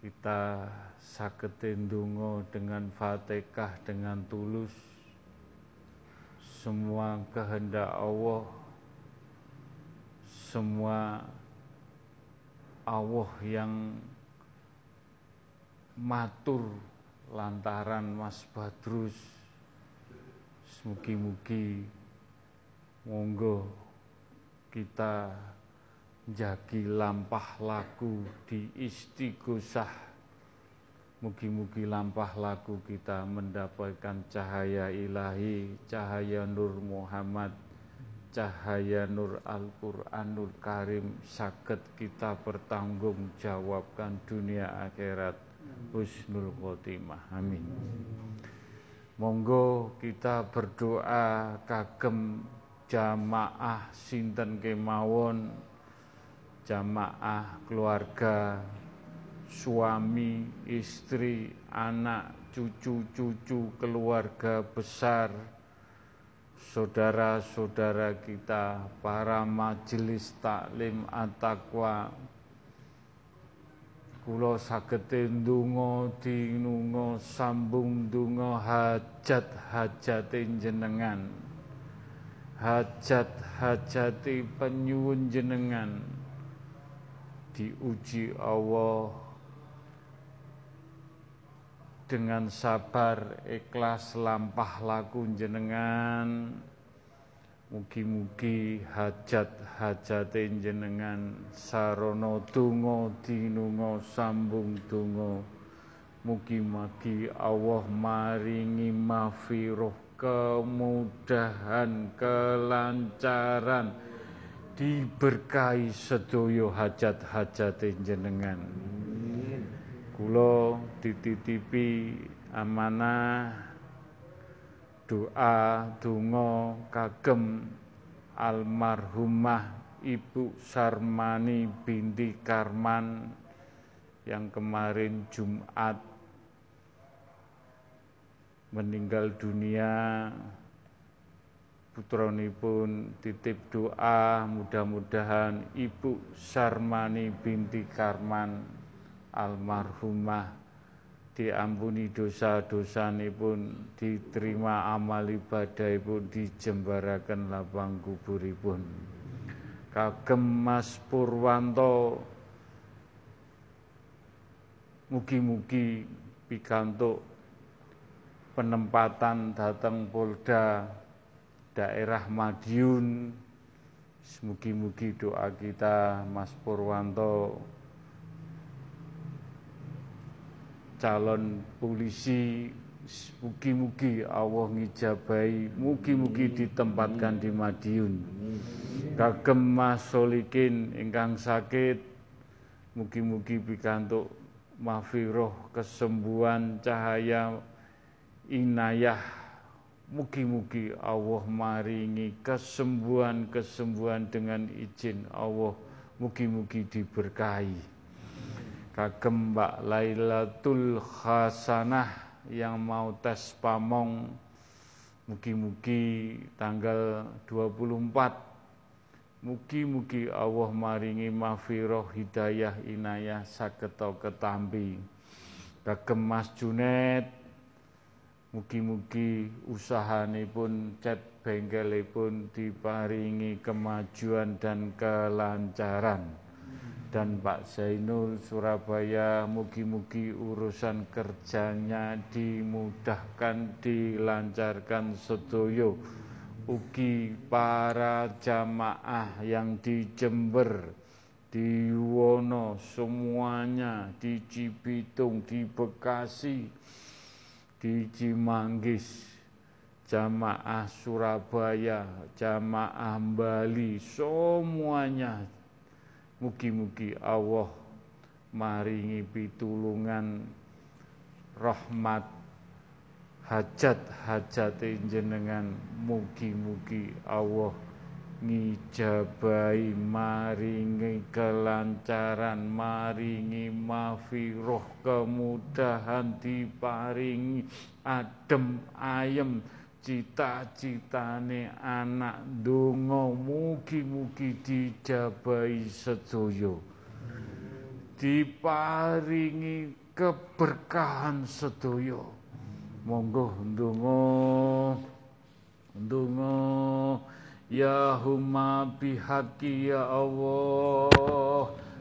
kita saged ndonga dengan Fatihah dengan tulus semua kehendak Allah semua Allah yang matur lantaran Mas Badrus mugi-mugi monggo kita jagi lampah laku di istighosah Mugi-mugi lampah laku kita mendapatkan cahaya ilahi, cahaya Nur Muhammad, cahaya Nur Al-Quranul Karim saged kita bertanggung jawabkan dunia akhirat husnul khotimah. Amin. Monggo kita berdoa kagem jamaah sinten kemawon jamaah keluarga suami, istri, anak, cucu-cucu, keluarga besar saudara-saudara kita, para majelis taklim at-taqwa, kula sagete ndonga dinunga sambung ndonga hajat-hajate jenengan hajat-hajate penyuwun jenengan diuji Allah dengan sabar ikhlas lampah laku jenengan Mugi-mugi hajat-hajate jenengan sarana donga dinunga sambung donga. Mugi-mugi Allah maringi mafiroh kemudahan kelancaran diberkahi sedaya hajat-hajate jenengan. Kula dititipi amanah doa donga kagem almarhumah Ibu Sarmani binti Karman yang kemarin Jumat meninggal dunia. Putronipun titip doa mudah-mudahan Ibu Sarmani binti Karman almarhumah. Diampuni dosa-dosa pun diterima amal ibadah pun dijembarakan lapang kuburipun. Kagem Mas Purwanto mugi-mugi pikantuk penempatan datang Polda daerah Madiun. Mugi-mugi doa kita Mas Purwanto calon polisi mugi-mugi Allah ngijabai mugi-mugi ditempatkan di Madiun. Kagem Mas Solikin ingkang sakit mugi-mugi pikantuk mafiroh kesembuhan cahaya inayah. Mugi-mugi Allah maringi kesembuhan-kesembuhan dengan izin Allah. Mugi-mugi diberkahi kagem Mbak Lailatul Hasanah yang mau tes pamong. Mugi-mugi tanggal 24 mugi-mugi Allah maringi mafiroh hidayah inayah saketo ketambi. Kagem Mas Junet. Mugi-mugi usahanipun cet bengkelipun diparingi kemajuan dan kelancaran dan Pak Zainul Surabaya mugi-mugi urusan kerjanya dimudahkan dilancarkan sedoyo ugi para jamaah yang di Jember di Wono semuanya di Cibitung di Bekasi di Cimanggis jamaah Surabaya jamaah Bali semuanya Mugi-mugi Allah maringi pitulungan rahmat hajat-hajat jenengan mugi-mugi Allah ngijabai maringi kelancaran maringi mafiroh kemudahan diparingi adem ayem cita-citane anak donga mugi-mugi dijabahi sedaya. Diparingi keberkahan sedaya. Monggo ndonga ndonga. Ya huma bihaqi ya Allah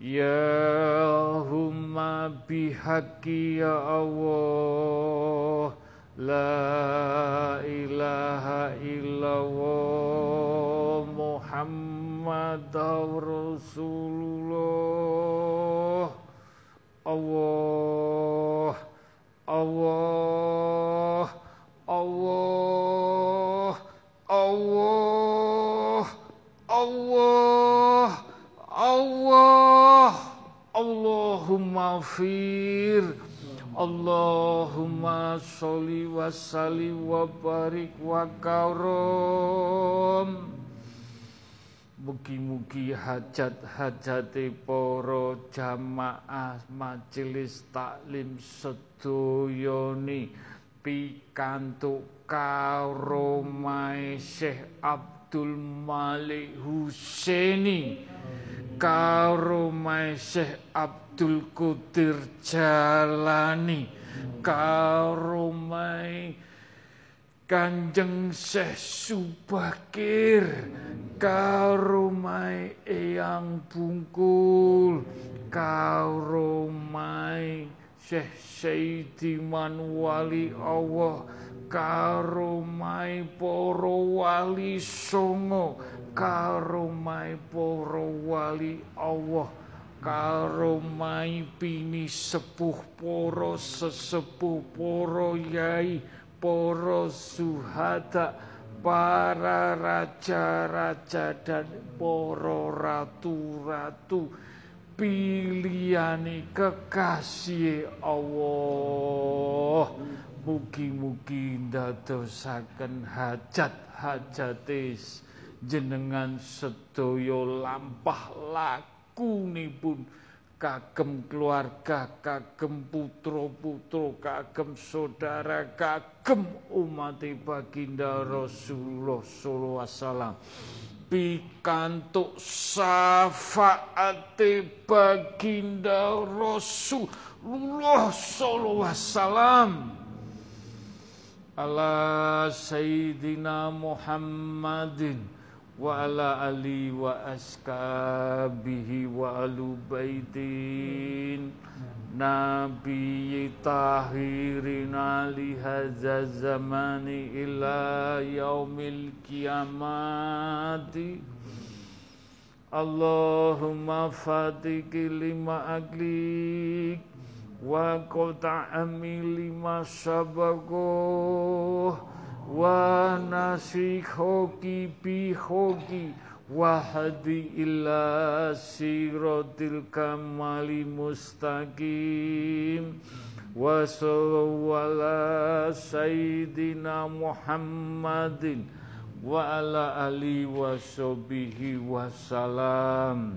Ya humma bihaqi ya Allah La ilaha illallah Muhammad Rasulullah Allah Allah Allah Allah ghafir Allahumma sholli wa sallim wa barik wa karom. Mugi-mugi hajat-hajate para jamaah majelis taklim sedayane pikantuk karomae Syekh Abdul Malik Husaini karomae Syekh Abdul Qadir Jalani karomae Kanjeng Syekh Subakir karomai eyang bungkul karomai Syekh Syaidiman wali Allah karomai poro wali songo karomai poro wali Allah karomai pini sepuh poro sesepuh poro yai poro suhada para raja-raja dan poro ratu-ratu. Pilihani kekasih Allah mugi-mugi ndadosaken hajat-hajatis jenengan sedoyo lampah laku pun kagem keluarga, kagem putra-putra, kagem saudara, kagem umat baginda Rasulullah sallallahu alaihi wasallam. Pikantuk syafaate baginda Rasulullah sallallahu alaihi wasallam. Ala ali wa askabihi wa alu baitin. Nabi tahirin ali hadza zamani ila yaumil kiamati. Allahumma fatiki lima aglik wa qata'ami lima sabagoh wa nasikhoki bihoki wahdi illa siratil kamali mustaqim. Wa sallallahu sayyidina muhammadin. Wa ala ali wa sahbihi wa salam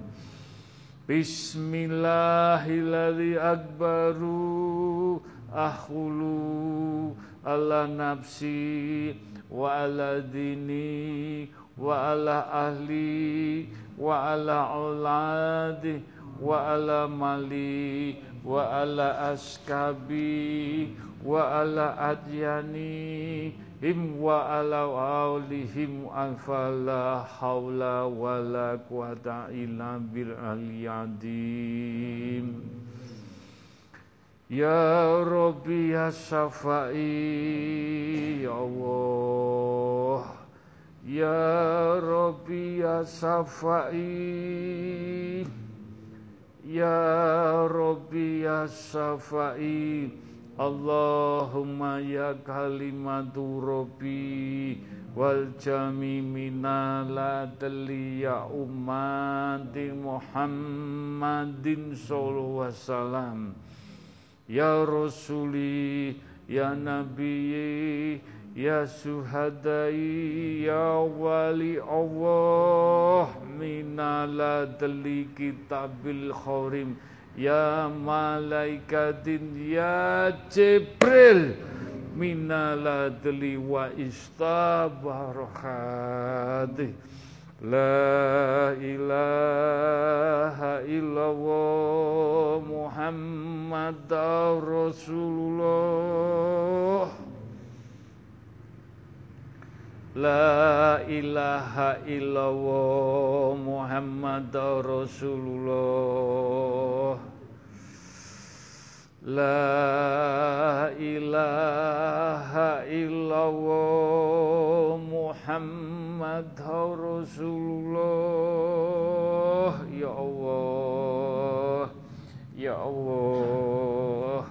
Bismillahilladzi akbaru akhulu ala nafsi wa ala dini wa ala ahli wa ala auladi wa ala mali wa ala askabi wa ala adyani him wa ala aulihim anfala hawla wa la quwata illa bil aliyadim. Ya Rabbi ya Safai Ya Allah. Ya Rabbi ya Safai Ya Rabbi ya Safai Allahumma ya kalimatu Rabbi wal jami minala ya ummati Muhammadin sallallahu wasallam. Ya Rasuli, Ya Nabi, Ya Suhadai, Ya Wali Allah, Minala dali kitabil khorim, Ya Malaikatin, Ya Jibril, Minala dali wa istabarakatih. La ilaha illallah Muhammad Rasulullah La ilaha illallah Muhammad Rasulullah. La ilaha illallah Muhammad Rasulullah. Ya Allah Ya Allah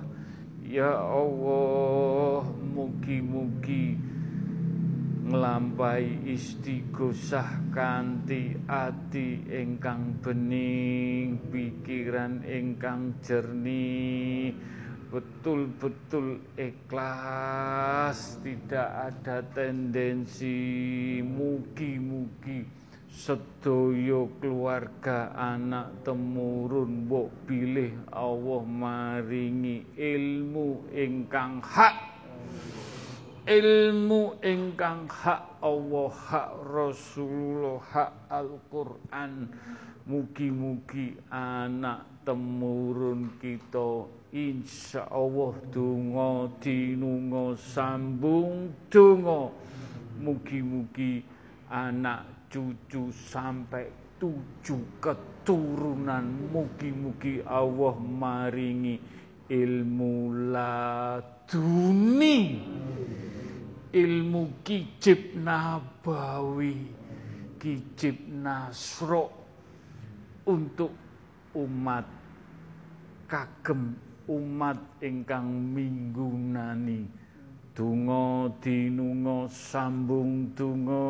Ya Allah. Mugi-mugi nglampahi istighosah kanthi ati ingkang bening pikiran ingkang jernih betul-betul ikhlas tidak ada tendensi mugi-mugi sedaya keluarga anak temurun mbok pilih Allah maringi ilmu ingkang hak ilmu ingkang hak Allah hak Rasulullah hak Al-Qur'an. Mugi-mugi anak temurun kita insya Allah donga dinunga sambung donga. Mugi-mugi anak cucu sampai tujuh keturunan. Mugi-mugi Allah maringi ilmu laduni. Ilmu kicip nabawi, kicip nasro untuk umat kagem umat ingkang minggunani. Donga dinunga sambung donga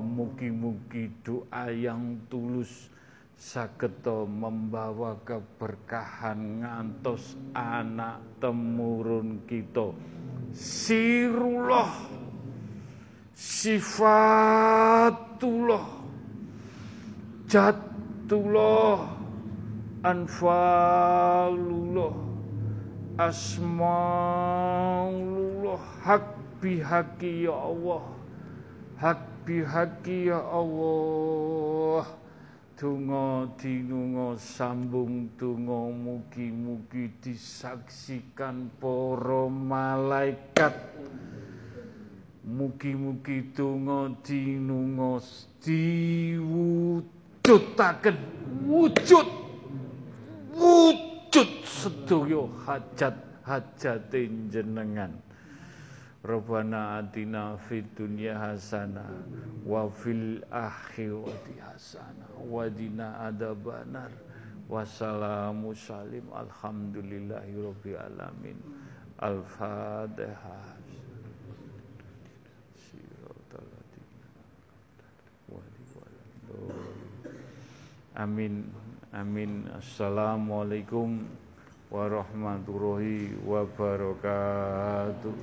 mugi-mugi doa yang tulus sageta membawa keberkahan ngantos anak temurun kita. Sirullah. Sifatullah. Jatullah. Anfalullah. Asmaullah hak bihaki ya Allah. Hak bihaki ya Allah Tungo dinungo sambung tungo mugi-mugi disaksikan para malaikat. Mugi-mugi tungo dinungo diwujudaken. Wujud wujud sedaya hajat-hajat jenengan Rabbana atina fid dunya hasanah wa fil akhirati hasanah wa dina adzabannar wassalamu salim alhamdulillahi rabbil alamin. Al-fatihah Amin amin. Assalamualaikum warahmatullahi wabarakatuh